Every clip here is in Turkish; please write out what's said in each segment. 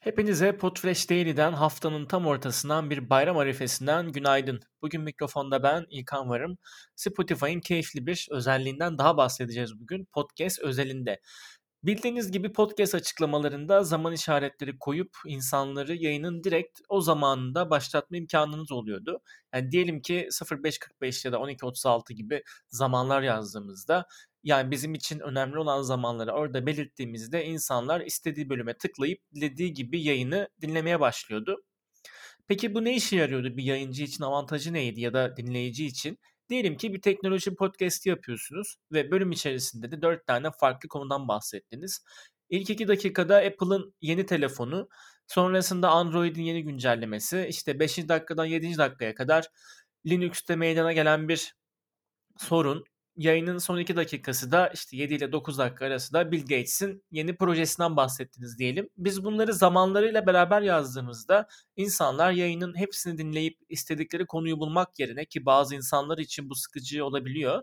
Hepinize Podfresh Daily'den haftanın tam ortasından bir bayram arifesinden günaydın. Bugün mikrofonda ben İlkan varım. Spotify'ın keyifli bir özelliğinden daha bahsedeceğiz bugün podcast özelinde. Bildiğiniz gibi podcast açıklamalarında zaman işaretleri koyup insanları yayının direkt o zamanında başlatma imkanınız oluyordu. Yani diyelim ki 05.45 ya da 12.36 gibi zamanlar yazdığımızda yani bizim için önemli olan zamanları orada belirttiğimizde insanlar istediği bölüme tıklayıp dilediği gibi yayını dinlemeye başlıyordu. Peki bu ne işe yarıyordu? Bir yayıncı için avantajı neydi ya da dinleyici için? Diyelim ki bir teknoloji podcast yapıyorsunuz ve bölüm içerisinde de 4 tane farklı konudan bahsettiniz. İlk 2 dakikada Apple'ın yeni telefonu, sonrasında Android'in yeni güncellemesi, işte 5. dakikadan 7. dakikaya kadar Linux'te meydana gelen bir sorun, yayının son 2 dakikası da işte 7 ile 9 dakika arası da Bill Gates'in yeni projesinden bahsettiniz diyelim. Biz bunları zamanlarıyla beraber yazdığımızda insanlar yayının hepsini dinleyip istedikleri konuyu bulmak yerine ki bazı insanlar için bu sıkıcı olabiliyor.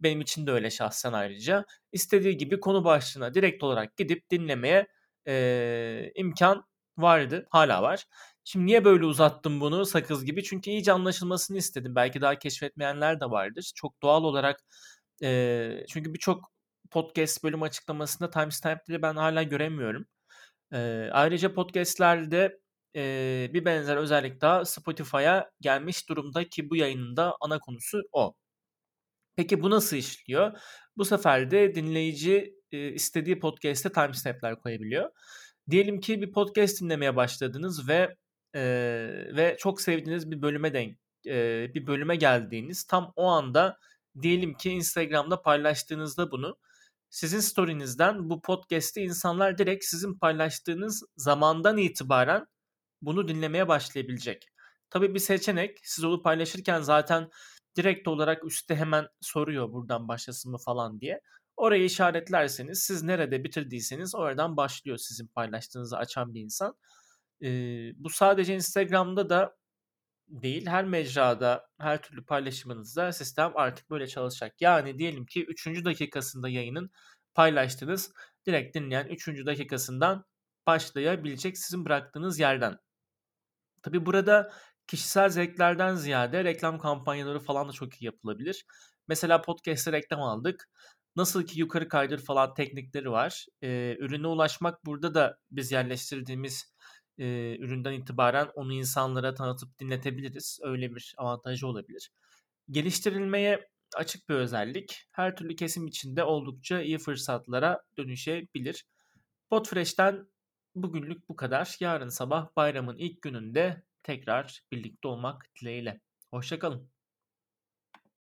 Benim için de öyle şahsen ayrıca. istediği gibi konu başlığına direkt olarak gidip dinlemeye e, imkan vardı. Hala var. Şimdi niye böyle uzattım bunu sakız gibi? Çünkü iyice anlaşılmasını istedim. Belki daha keşfetmeyenler de vardır. Çok doğal olarak e, çünkü birçok podcast bölüm açıklamasında timestamp'leri ben hala göremiyorum. E, ayrıca podcastlerde e, bir benzer özellik daha Spotify'a gelmiş durumda ki bu yayının da ana konusu o. Peki bu nasıl işliyor? Bu sefer de dinleyici e, istediği podcast'te timestamp'ler koyabiliyor. Diyelim ki bir podcast dinlemeye başladınız ve e, ve çok sevdiğiniz bir bölüme denk e, bir bölüme geldiğiniz tam o anda diyelim ki Instagram'da paylaştığınızda bunu sizin story'nizden bu podcast'i insanlar direkt sizin paylaştığınız zamandan itibaren bunu dinlemeye başlayabilecek. Tabii bir seçenek. Siz onu paylaşırken zaten direkt olarak üstte hemen soruyor buradan başlasın mı falan diye. Orayı işaretlerseniz siz nerede bitirdiyseniz oradan başlıyor sizin paylaştığınızı açan bir insan. Ee, bu sadece Instagram'da da değil her mecrada her türlü paylaşımınızda sistem artık böyle çalışacak. Yani diyelim ki 3. dakikasında yayının paylaştınız. Direkt dinleyen 3. dakikasından başlayabilecek sizin bıraktığınız yerden. Tabi burada kişisel zevklerden ziyade reklam kampanyaları falan da çok iyi yapılabilir. Mesela podcast'te reklam aldık. Nasıl ki yukarı kaydır falan teknikleri var. Ee, ürüne ulaşmak burada da biz yerleştirdiğimiz e, üründen itibaren onu insanlara tanıtıp dinletebiliriz. Öyle bir avantajı olabilir. Geliştirilmeye açık bir özellik. Her türlü kesim içinde oldukça iyi fırsatlara dönüşebilir. Podfresh'ten bugünlük bu kadar. Yarın sabah bayramın ilk gününde tekrar birlikte olmak dileğiyle. Hoşçakalın.